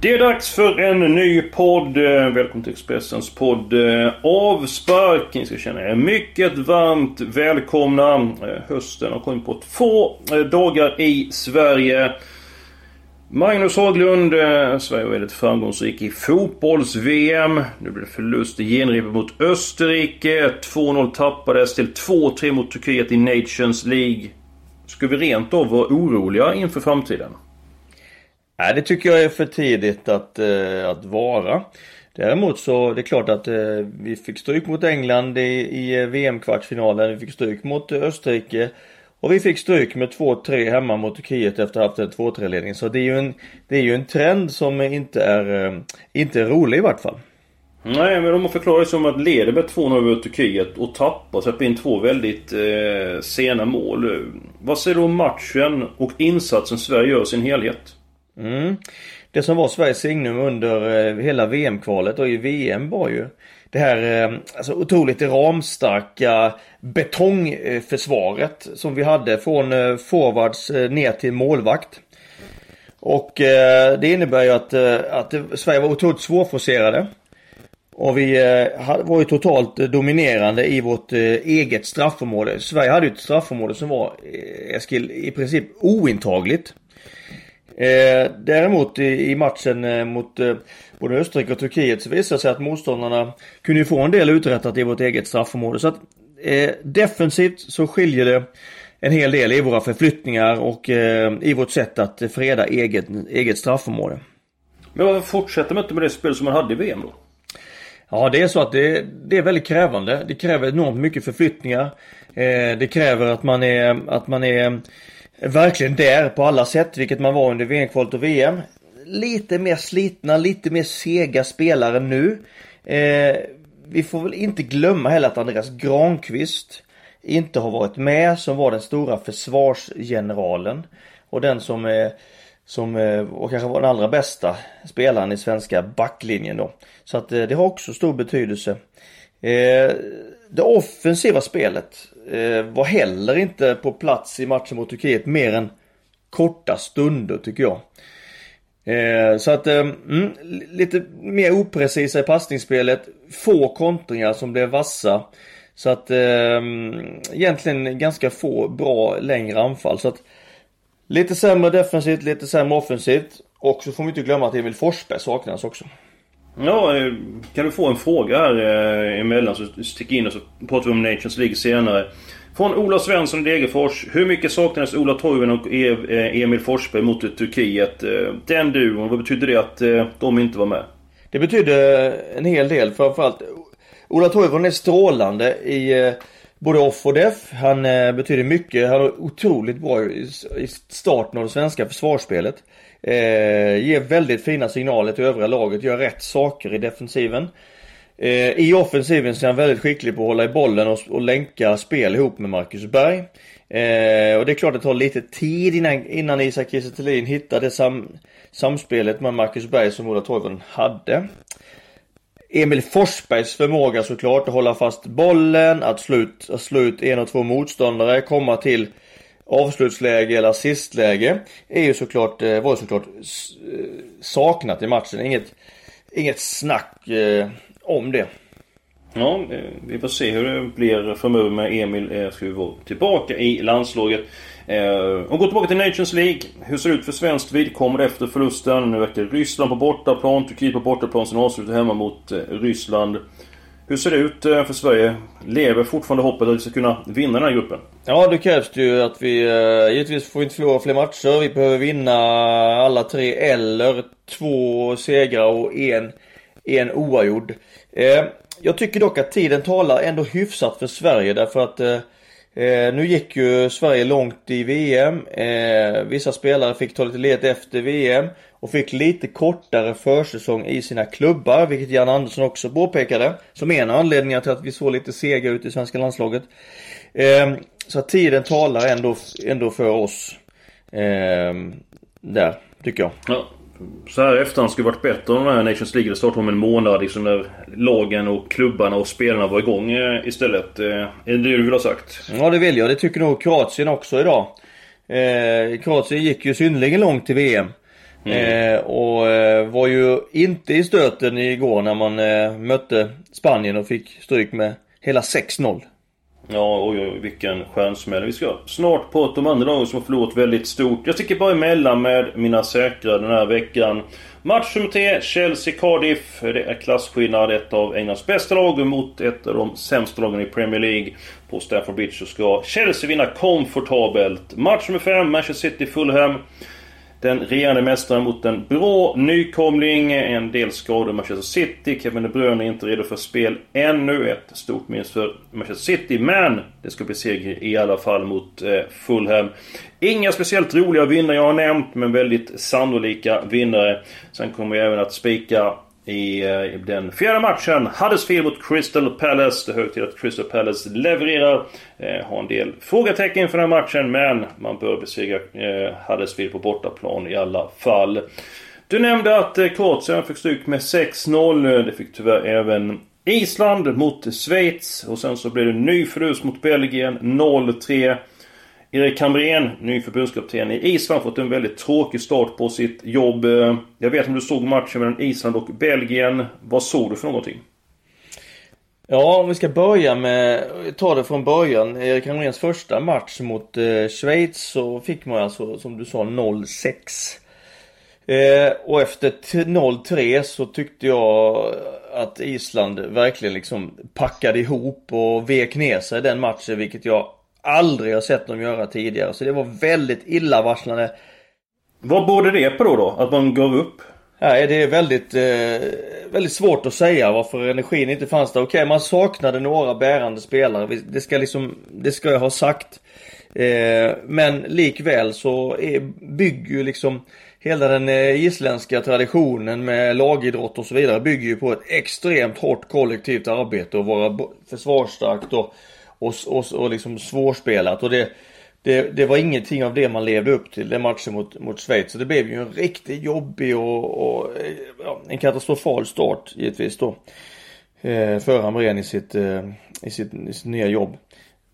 Det är dags för en ny podd. Eh, Välkommen till Expressens podd eh, Avspark. Ni ska känna er mycket varmt välkomna. Eh, Hösten har kommit på två dagar i Sverige. Magnus Haglund, Sverige var väldigt framgångsrik i fotbolls-VM. Nu blev det förlust i genrepet mot Österrike. 2-0 tappades till 2-3 mot Turkiet i Nations League. Ska vi rent av vara oroliga inför framtiden? Nej, det tycker jag är för tidigt att, eh, att vara. Däremot så, det är klart att eh, vi fick stryk mot England i, i eh, VM-kvartsfinalen. Vi fick stryk mot Österrike. Och vi fick stryk med 2-3 hemma mot Turkiet efter att ha haft en 2-3 ledning. Så det är ju en, det är ju en trend som inte är, eh, inte är rolig i vart fall. Nej, men de förklarar det som att leder med 2-0 över Turkiet och tappar, släpper in två väldigt eh, sena mål. Vad säger du om matchen och insatsen Sverige gör i sin helhet? Mm. Det som var Sveriges signum under eh, hela VM-kvalet och i VM var ju det här eh, alltså, otroligt ramstarka betongförsvaret som vi hade från eh, forwards ner till målvakt. Och det innebär ju att, att Sverige var otroligt svårforcerade. Och vi var ju totalt dominerande i vårt eget straffområde. Sverige hade ju ett straffområde som var, Eskil, i princip ointagligt. Eh, däremot i, i matchen eh, mot eh, både Österrike och Turkiet så visade det sig att motståndarna kunde få en del uträttat i vårt eget straffområde. Så att defensivt så skiljer det en hel del i våra förflyttningar och i vårt sätt att freda eget, eget straffområde. Men varför fortsätter man inte med det spel som man hade i VM då? Ja, det är så att det, det är väldigt krävande. Det kräver enormt mycket förflyttningar. Det kräver att man är, att man är verkligen där på alla sätt, vilket man var under VM-kvalet och VM. Lite mer slitna, lite mer sega spelare nu. Eh, vi får väl inte glömma heller att Andreas Granqvist inte har varit med, som var den stora försvarsgeneralen. Och den som är som eh, och kanske var den allra bästa spelaren i svenska backlinjen då. Så att eh, det har också stor betydelse. Eh, det offensiva spelet Eh, var heller inte på plats i matchen mot Turkiet mer än korta stunder tycker jag. Eh, så att eh, mm, lite mer oprecisa i passningsspelet. Få kontringar som blev vassa. Så att eh, egentligen ganska få bra längre anfall. Så att lite sämre defensivt, lite sämre offensivt. Och så får vi inte glömma att Emil Forsberg saknas också. Ja, eh, kan du få en fråga här eh, emellan så stick in och så pratar vi om Nations League senare. Från Ola Svensson i Degerfors. Hur mycket saknades Ola Toivonen och e- eh, Emil Forsberg mot Turkiet? Den duon, vad betyder det att de inte var med? Det betyder en hel del. Framförallt Ola Toivonen är strålande i både off och def. Han eh, betyder mycket. Han är otroligt bra i starten av det svenska försvarsspelet. Eh, ger väldigt fina signaler till övriga laget, gör rätt saker i defensiven. Eh, I offensiven så är han väldigt skicklig på att hålla i bollen och, och länka spel ihop med Marcus Berg. Eh, och det är klart det tar lite tid innan, innan Isak Kiese hittar det sam, samspelet med Marcus Berg som Ola Toivonen hade. Emil Forsbergs förmåga såklart att hålla fast bollen, att slå ut, att slå ut en och två motståndare, komma till avslutsläge eller assistläge är ju såklart, eh, var var såklart eh, saknat i matchen. Inget, inget snack eh, om det. Ja, vi får se hur det blir framöver med Emil. Ska vi vara tillbaka i landslaget. Eh, och gå tillbaka till Nations League. Hur ser det ut för svenskt vidkommande efter förlusten? Nu verkar Ryssland på bortaplan, Turkiet på bortaplan, sen avslutar hemma mot eh, Ryssland. Hur ser det ut eh, för Sverige? Lever fortfarande hoppet att vi ska kunna vinna den här gruppen? Ja, det krävs det ju att vi... Eh, givetvis får vi inte förlora fler matcher. Vi behöver vinna alla tre eller två segrar och en, en oavgjord. Eh, jag tycker dock att tiden talar ändå hyfsat för Sverige därför att eh, Eh, nu gick ju Sverige långt i VM. Eh, vissa spelare fick ta lite ledigt efter VM och fick lite kortare försäsong i sina klubbar, vilket Jan Andersson också påpekade. Som en av anledningarna till att vi såg lite sega ut i svenska landslaget. Eh, så att tiden talar ändå, ändå för oss. Eh, där, tycker jag. Ja. Så här efterhand skulle varit bättre om den här Nations League startade om en månad liksom när lagen och klubbarna och spelarna var igång eh, istället. Eh, är det det du vill ha sagt? Ja det vill jag. Det tycker nog Kroatien också idag. Eh, Kroatien gick ju synnerligen långt till VM. Mm. Eh, och eh, var ju inte i stöten igår när man eh, mötte Spanien och fick stryk med hela 6-0. Ja, oj, oj, vilken stjärnsmäll. Vi ska snart prata om andra lagen som har förlorat väldigt stort. Jag sticker bara emellan med mina säkra den här veckan. Match nummer 3, Chelsea-Cardiff. Det är klasskillnad. Ett av Englands bästa lag mot ett av de sämsta lagen i Premier League. På Stamford Bridge så ska Chelsea vinna komfortabelt. Match nummer 5, Manchester City-Fulham. Den regerande mästaren mot en bra nykomling. En del skador i Manchester City. Kevin De Bruyne är inte redo för spel ännu. Ett stort minus för Manchester City. Men det ska bli seger i alla fall mot eh, Fulham. Inga speciellt roliga vinnare jag har nämnt, men väldigt sannolika vinnare. Sen kommer jag även att spika i, eh, den fjärde matchen. Huddersfield mot Crystal Palace. Det är hög tid att Crystal Palace levererar. Eh, har en del frågetecken inför den här matchen men man bör besegra eh, Huddersfield på bortaplan i alla fall. Du nämnde att eh, Kroatien fick stryk med 6-0. Det fick tyvärr även Island mot Schweiz. Och sen så blev det en ny förlust mot Belgien. 0-3. Erik Hamrén, ny förbundskapten i Island, fått en väldigt tråkig start på sitt jobb. Eh, jag vet om du såg matchen mellan Island och Belgien. Vad såg du för någonting? Ja, om vi ska börja med, ta det från början. Erik Hamréns första match mot eh, Schweiz så fick man alltså, som du sa, 0-6. Eh, och efter 0-3 så tyckte jag att Island verkligen liksom packade ihop och vek ner sig den matchen, vilket jag aldrig har sett dem göra tidigare. Så det var väldigt illavarslande. Vad borde det på då, då? Att man gav upp? Nej, det är väldigt, eh, väldigt svårt att säga varför energin inte fanns där. Okej, man saknade några bärande spelare. Det ska liksom, det ska jag ha sagt. Eh, men likväl så är, bygger ju liksom hela den eh, isländska traditionen med lagidrott och så vidare bygger ju på ett extremt hårt kollektivt arbete och vara försvarsstarkt och och, och, och liksom svårspelat. Och det, det, det, var ingenting av det man levde upp till den matchen mot, mot Schweiz. Så det blev ju en riktigt jobbig och, och ja, en katastrofal start givetvis då. Eh, för Hamrén i sitt, eh, i, sitt, i sitt nya jobb.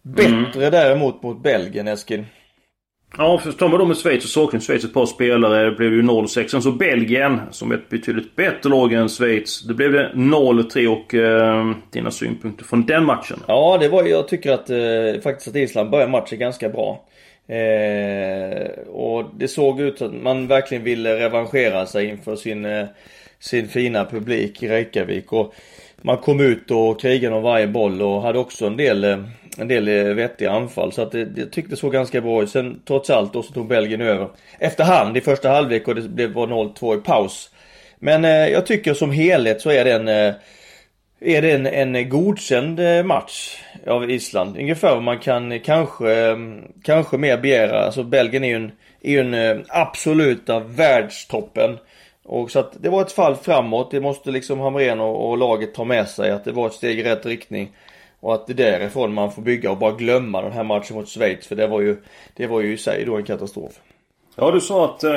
Bättre mm. däremot mot Belgien Eskil. Ja, för tar man då med Schweiz så saknar Schweiz ett par spelare. Det blev ju 0-6. Sen så Belgien, som är ett betydligt bättre lag än Schweiz. Det blev det 0-3 och eh, dina synpunkter från den matchen? Ja, det var jag tycker att eh, faktiskt att Island började matchen ganska bra. Eh, och det såg ut att man verkligen ville revanschera sig inför sin, eh, sin fina publik i Reykjavik. Och man kom ut och krigade om varje boll och hade också en del eh, en del eh, vettiga anfall. Så att det, jag tyckte det såg ganska bra ut. Sen trots allt då så tog Belgien över efterhand i första halvlek och det blev 0-2 i paus. Men eh, jag tycker som helhet så är det en eh, är det en, en godkänd eh, match av Island. Ungefär vad man kan eh, kanske, eh, kanske mer begära. Alltså Belgien är ju en, är ju en eh, absoluta världstoppen. Och så att det var ett fall framåt. Det måste liksom Hamrén och, och laget ta med sig. Att det var ett steg i rätt riktning. Och att det är därifrån man får bygga och bara glömma den här matchen mot Schweiz. För det var ju, det var ju i sig då en katastrof. Ja, du sa att eh,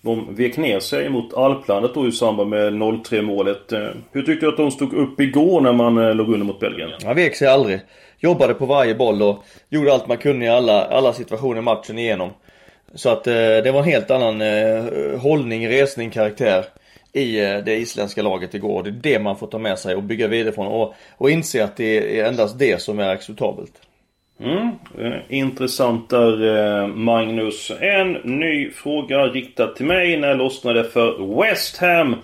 de vek ner sig mot Alplandet då i samband med 0-3 målet. Eh, hur tyckte du att de stod upp igår när man eh, låg under mot Belgien? Han vek sig aldrig. Jobbade på varje boll och gjorde allt man kunde i alla, alla situationer matchen igenom. Så att eh, det var en helt annan eh, hållning, resning, karaktär i eh, det isländska laget igår. Det är det man får ta med sig och bygga vidare från och, och inse att det är endast det som är acceptabelt. Mm, intressant där eh, Magnus. En ny fråga riktad till mig när jag lossnade för West Ham.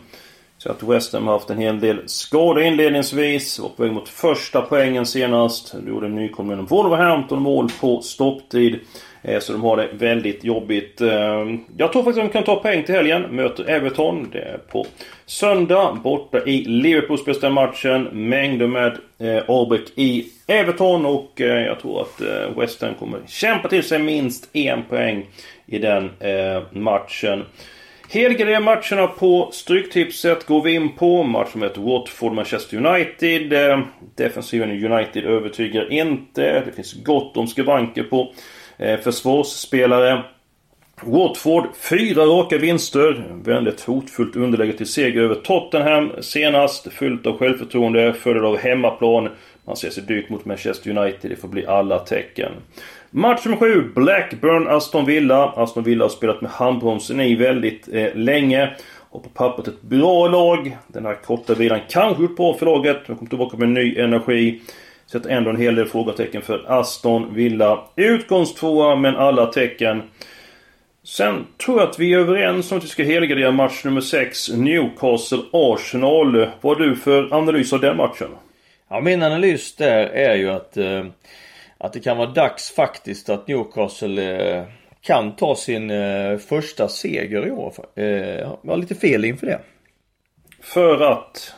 Så att West Ham har haft en hel del skador inledningsvis. Var på väg mot första poängen senast. Du gjorde en nykomling Wolverhampton mål på stopptid. Eh, så de har det väldigt jobbigt. Eh, jag tror faktiskt att de kan ta poäng till helgen. Möter Everton. Det är på söndag. Borta i Liverpool spelas den matchen. Mängder med eh, i Everton. Och eh, jag tror att West Ham kommer kämpa till sig minst en poäng i den matchen. Helgade matcherna på Stryktipset går vi in på. Matchen mot Watford-Manchester United. Defensiven i United övertygar inte. Det finns gott om skavanker på Eh, försvarsspelare. Watford, fyra raka vinster. Väldigt hotfullt underläge till seger över Tottenham senast. Fyllt av självförtroende, följd av hemmaplan. Man ser sig dyrt mot Manchester United. Det får bli alla tecken. Match nummer 7. Blackburn-Aston Villa. Aston Villa har spelat med handbromsen i väldigt eh, länge. Och på pappret ett bra lag. Den här korta vilan kanske gjort bra för laget. De kommer tillbaka med ny energi. Sätter ändå en hel del frågetecken för Aston Villa. Utgångstvåa, men alla tecken. Sen tror jag att vi är överens om att vi ska helgardera match nummer 6. Newcastle-Arsenal. Vad har du för analys av den matchen? Ja, min analys där är ju att eh, att det kan vara dags faktiskt att Newcastle eh, kan ta sin eh, första seger i år. Eh, jag har lite fel inför det. För att?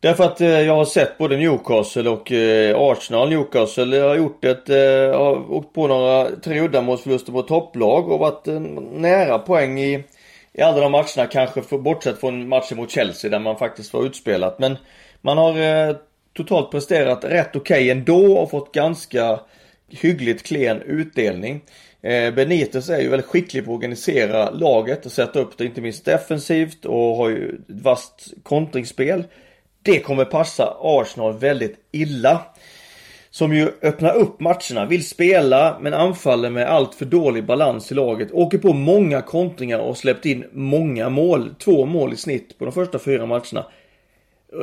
Därför att eh, jag har sett både Newcastle och eh, Arsenal. Newcastle eh, har gjort ett, har åkt på några tre uddamålsförluster på topplag och varit nära poäng i, i alla de matcherna. Kanske för, bortsett från matchen mot Chelsea där man faktiskt var utspelat. Men man har totalt presterat rätt okej okay ändå och fått ganska hyggligt klen utdelning. Eh, Benitez är ju väldigt skicklig på att organisera laget och sätta upp det inte minst defensivt och har ju ett vasst kontringsspel. Det kommer passa Arsenal väldigt illa. Som ju öppnar upp matcherna, vill spela men anfaller med allt för dålig balans i laget. Åker på många kontringar och släppt in många mål. Två mål i snitt på de första fyra matcherna.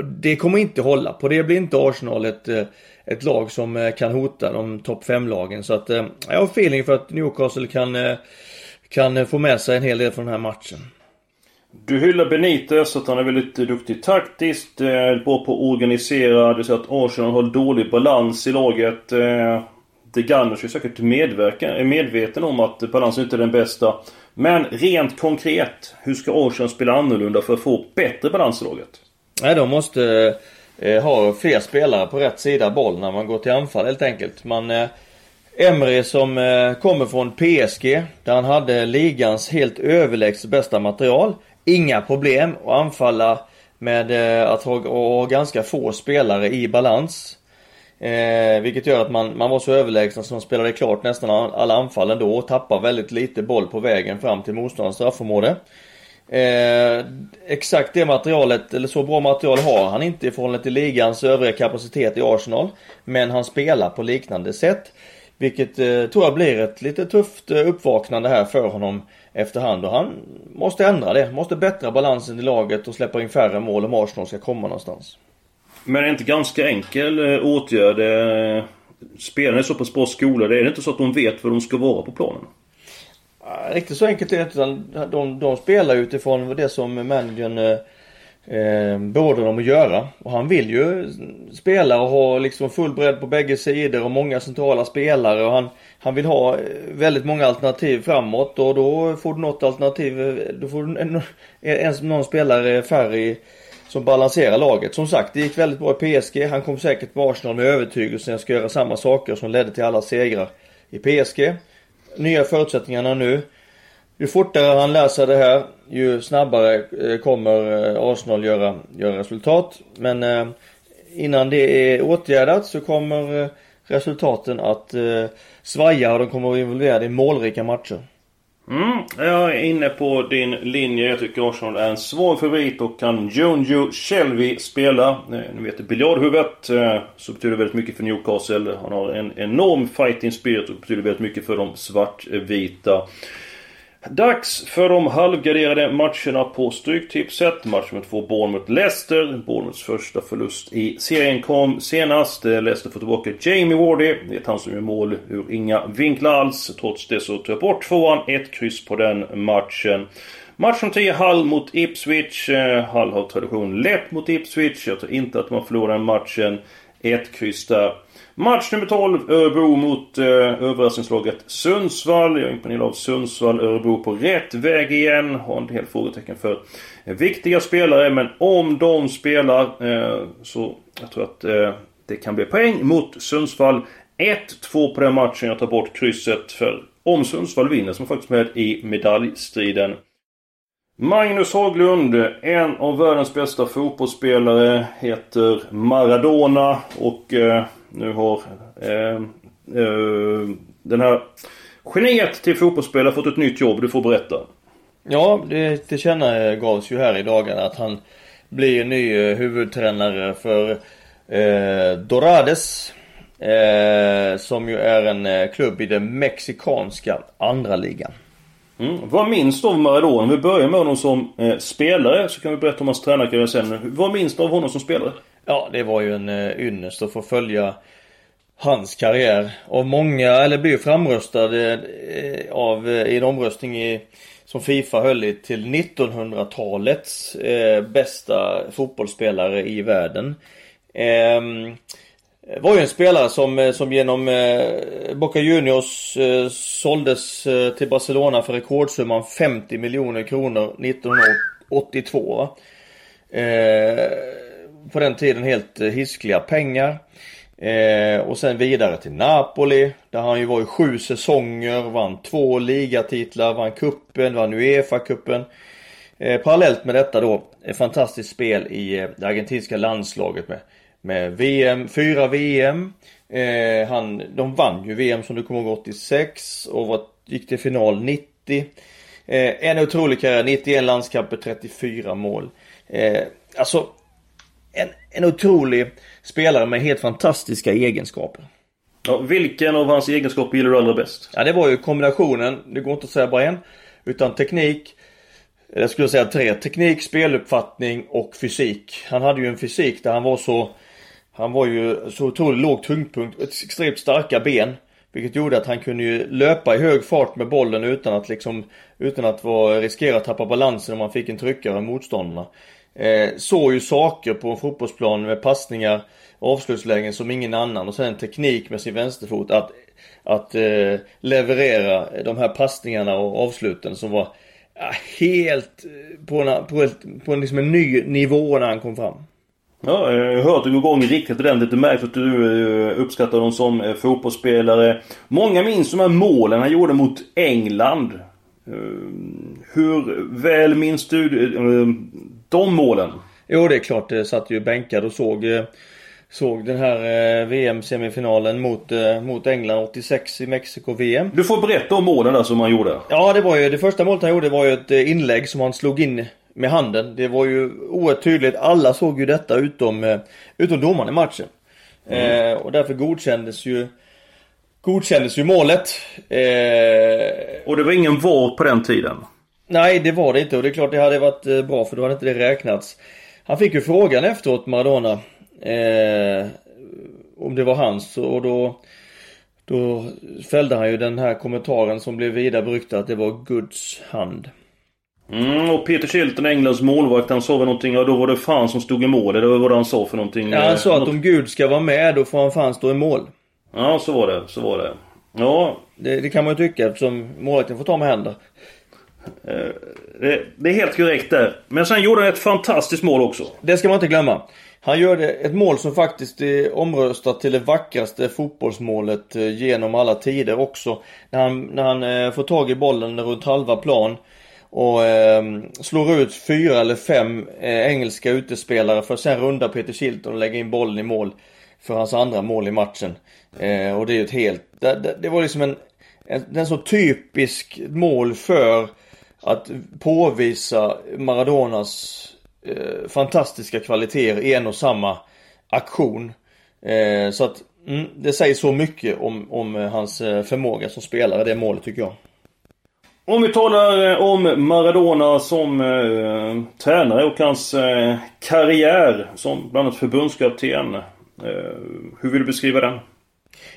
Det kommer inte hålla. På det blir inte Arsenal ett, eh, ett lag som eh, kan hota de topp 5-lagen. Så att eh, jag har feeling för att Newcastle kan, kan få med sig en hel del från den här matchen. Du hyllar Benitez att han är väldigt duktig taktiskt, eh, bra på att organisera. Du säger att Arsenal har dålig balans i laget. Eh, de Gunners är säkert medverka, är medveten om att balansen inte är den bästa. Men rent konkret, hur ska Arsenal spela annorlunda för att få bättre balans i laget? Nej, de måste eh, ha fler spelare på rätt sida boll när man går till anfall helt enkelt. Man eh, Emre som eh, kommer från PSG där han hade ligans helt överlägset bästa material. Inga problem att anfalla med eh, att ha, ha ganska få spelare i balans. Eh, vilket gör att man, man var så överlägsen så man spelade klart nästan alla anfall ändå och tappar väldigt lite boll på vägen fram till motståndarens straffområde. Eh, exakt det materialet, eller så bra material har han inte i förhållande till ligans övriga kapacitet i Arsenal. Men han spelar på liknande sätt. Vilket eh, tror jag blir ett lite tufft eh, uppvaknande här för honom efterhand. Och han måste ändra det. Måste bättra balansen i laget och släppa in färre mål om Arsenal ska komma någonstans. Men är det inte ganska enkel eh, åtgärd? Eh, spelarna är så pass bra skolade. Är det inte så att de vet var de ska vara på planen? Riktigt så enkelt är det inte. De, de spelar utifrån det som managern eh, både dem att göra. Och han vill ju spela och ha liksom full bredd på bägge sidor och många centrala spelare. Och han, han vill ha eh, väldigt många alternativ framåt och då får du något alternativ, eh, då får du en, en, någon spelare färre i, som balanserar laget. Som sagt, det gick väldigt bra i PSG. Han kom säkert på Arsenal med övertygelsen att ska göra samma saker som ledde till alla segrar i PSG nya förutsättningarna nu. Ju fortare han lär sig det här, ju snabbare eh, kommer eh, Arsenal göra, göra resultat. Men eh, innan det är åtgärdat så kommer resultaten att svaja och de kommer att vara involverade i målrika matcher. Mm, jag är inne på din linje. Jag tycker Arsenal är en svår favorit och kan Jonjo Shelby spela. Ni vet biljardhuvudet. Så betyder det väldigt mycket för Newcastle. Han har en enorm fighting spirit och betyder väldigt mycket för de svartvita. Dags för de halvgarderade matcherna på Stryktipset. Match nummer två Bournemouth-Leicester. Bournemouths första förlust i serien kom senast. Eh, Leicester får tillbaka Jamie Wardy. Det är han som gör mål ur inga vinklar alls. Trots det så tar jag bort tvåan. Ett kryss på den matchen. Match nummer 10 Hull mot Ipswich. Eh, Hull har tradition lätt mot Ipswich. Jag tror inte att man förlorar den matchen. Ett kryss där. Match nummer 12, Örebro mot eh, överraskningslaget Sundsvall. Jag är imponerad av Sundsvall. Örebro på rätt väg igen. Har en del frågetecken för viktiga spelare. Men om de spelar eh, så jag tror att eh, det kan bli poäng mot Sundsvall. 1-2 på den matchen. Jag tar bort krysset för om Sundsvall vinner som faktiskt med i medaljstriden. Magnus Haglund, en av världens bästa fotbollsspelare, heter Maradona och eh, nu har eh, eh, den här geniet till fotbollsspelare fått ett nytt jobb. Du får berätta. Ja, det tillkännagavs ju här i dagarna att han blir ny eh, huvudtränare för eh, Dorades. Eh, som ju är en eh, klubb i den mexikanska andra ligan. Mm. Vad minns du av Maradona? Om vi börjar med honom som eh, spelare så kan vi berätta om hans tränarkarriär sen. Vad minns du av honom som spelare? Ja, det var ju en eh, ynnest att få följa hans karriär. Och många, eller blev framröstad eh, av, eh, i en omröstning i, som Fifa höll i till 1900-talets eh, bästa fotbollsspelare i världen. Ehm, Eh, var ju en spelare som, eh, som genom eh, Boca Juniors eh, såldes eh, till Barcelona för rekordsumman 50 miljoner kronor 1982. Eh, på den tiden helt eh, hiskliga pengar. Eh, och sen vidare till Napoli. Där han ju var i sju säsonger, vann två ligatitlar, vann kuppen, vann Uefa-cupen. Eh, parallellt med detta då, ett fantastiskt spel i eh, det argentinska landslaget med, med VM, fyra VM. Eh, han, de vann ju VM som du kommer ihåg 86 och var, gick till final 90. Eh, en otrolig karriär, 91 landskamper, 34 mål. Eh, alltså en, en otrolig spelare med helt fantastiska egenskaper. Ja, vilken av hans egenskaper gillar du allra bäst? Ja, det var ju kombinationen. Det går inte att säga bara en. Utan teknik. Jag skulle säga tre. Teknik, speluppfattning och fysik. Han hade ju en fysik där han var så... Han var ju så otroligt låg tyngdpunkt. Extremt starka ben. Vilket gjorde att han kunde ju löpa i hög fart med bollen utan att liksom... Utan att vara, riskera att tappa balansen om man fick en tryckare av motståndarna. Eh, såg ju saker på en fotbollsplan med passningar avslutslägen som ingen annan och sen en teknik med sin vänsterfot att, att eh, leverera de här passningarna och avsluten som var eh, helt på en, på, ett, på en, liksom en ny nivå när han kom fram. Ja, jag har hört det gå igång riktigt ordentligt. Det märks att du eh, uppskattar honom som eh, fotbollsspelare. Många minns de här målen han gjorde mot England. Eh, hur väl minns du de målen? Jo, det är klart. Det satt ju bänkad och såg Såg den här eh, VM-semifinalen mot, eh, mot England 86 i Mexiko-VM. Du får berätta om målen där som han gjorde. Ja, det var ju det första målet han gjorde var ju ett eh, inlägg som han slog in med handen. Det var ju oerhört tydligt. Alla såg ju detta utom, eh, utom domaren i matchen. Mm. Eh, och därför godkändes ju Godkändes ju målet. Eh, och det var ingen VAR på den tiden? Nej, det var det inte och det är klart det hade varit eh, bra för då hade inte det räknats. Han fick ju frågan efteråt, Maradona. Eh, om det var hans och då då fällde han ju den här kommentaren som blev vida beryktad att det var Guds hand. Mm, och Peter Shilton, Englands målvakt, han sa väl någonting, ja då var det fan som stod i mål. Det var vad han sa för någonting. Ja, han sa att något... om Gud ska vara med då får han fan stå i mål. Ja, så var det. Så var det. Ja. Det, det kan man ju tycka eftersom målvakten får ta med händer. Eh, det, det, är helt korrekt där. Men sen gjorde han ett fantastiskt mål också. Det ska man inte glömma. Han gör det, ett mål som faktiskt är omröstat till det vackraste fotbollsmålet eh, genom alla tider också. När han, när han eh, får tag i bollen runt halva plan och eh, slår ut fyra eller fem eh, engelska utespelare för att sen runda Peter Shilton och lägga in bollen i mål för hans andra mål i matchen. Eh, och det är ju ett helt, det, det, det var liksom en, en, en så typisk mål för att påvisa Maradonas eh, fantastiska kvaliteter i en och samma aktion. Eh, så att mm, det säger så mycket om, om eh, hans eh, förmåga som spelare, det målet tycker jag. Om vi talar eh, om Maradona som eh, tränare och hans eh, karriär som bland annat förbundskapten. Eh, hur vill du beskriva den?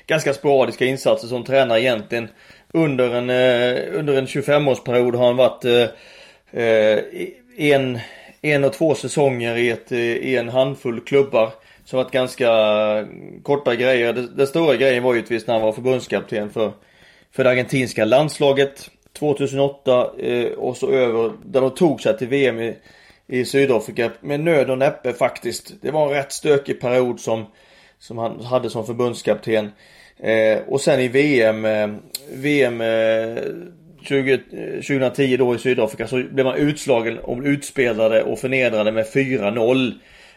Ganska sporadiska insatser som tränare egentligen. Under en, eh, under en 25-årsperiod har han varit eh, eh, en en och två säsonger i, ett, i en handfull klubbar. Som varit ganska korta grejer. Den stora grejen var givetvis när han var förbundskapten för, för det argentinska landslaget 2008 eh, och så över där de tog sig till VM i, i Sydafrika med nöd och näppe faktiskt. Det var en rätt stökig period som, som han hade som förbundskapten. Eh, och sen i VM, eh, VM 20, 2010 då i Sydafrika så blev man utslagen och utspelade och förnedrade med 4-0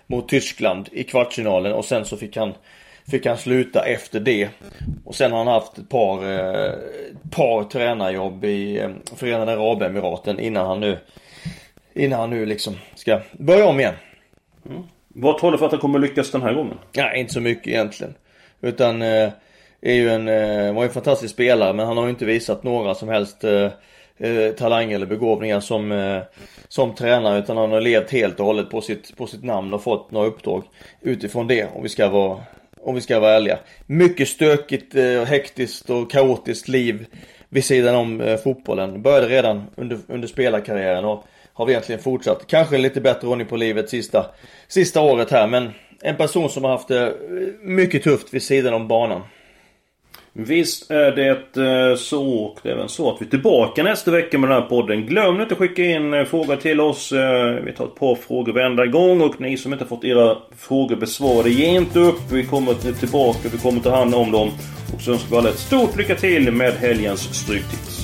mot Tyskland i kvartsfinalen och sen så fick han Fick han sluta efter det. Och sen har han haft ett par, eh, par tränarjobb i eh, Förenade Arabemiraten innan han nu Innan han nu liksom ska börja om igen. Mm. Vad talar för att han kommer lyckas den här gången? Ja, inte så mycket egentligen. Utan eh, är ju en, eh, var en fantastisk spelare men han har ju inte visat några som helst eh, eh, talang eller begåvningar som, eh, som tränare utan han har levt helt och hållet på sitt, på sitt namn och fått några uppdrag utifrån det om vi ska vara om vi ska vara ärliga. Mycket stökigt, eh, hektiskt och kaotiskt liv vid sidan om eh, fotbollen. Började redan under, under spelarkarriären och har egentligen fortsatt. Kanske lite bättre ordning på livet sista, sista året här men en person som har haft det eh, mycket tufft vid sidan om banan. Visst är det eh, så och det är väl så att vi är tillbaka nästa vecka med den här podden. Glöm inte att skicka in eh, frågor till oss. Eh, vi tar ett par frågor varenda gång och ni som inte fått era frågor besvarade, ge inte upp. Vi kommer tillbaka, vi kommer ta hand om dem. Och så önskar vi alla ett stort lycka till med helgens Stryktips.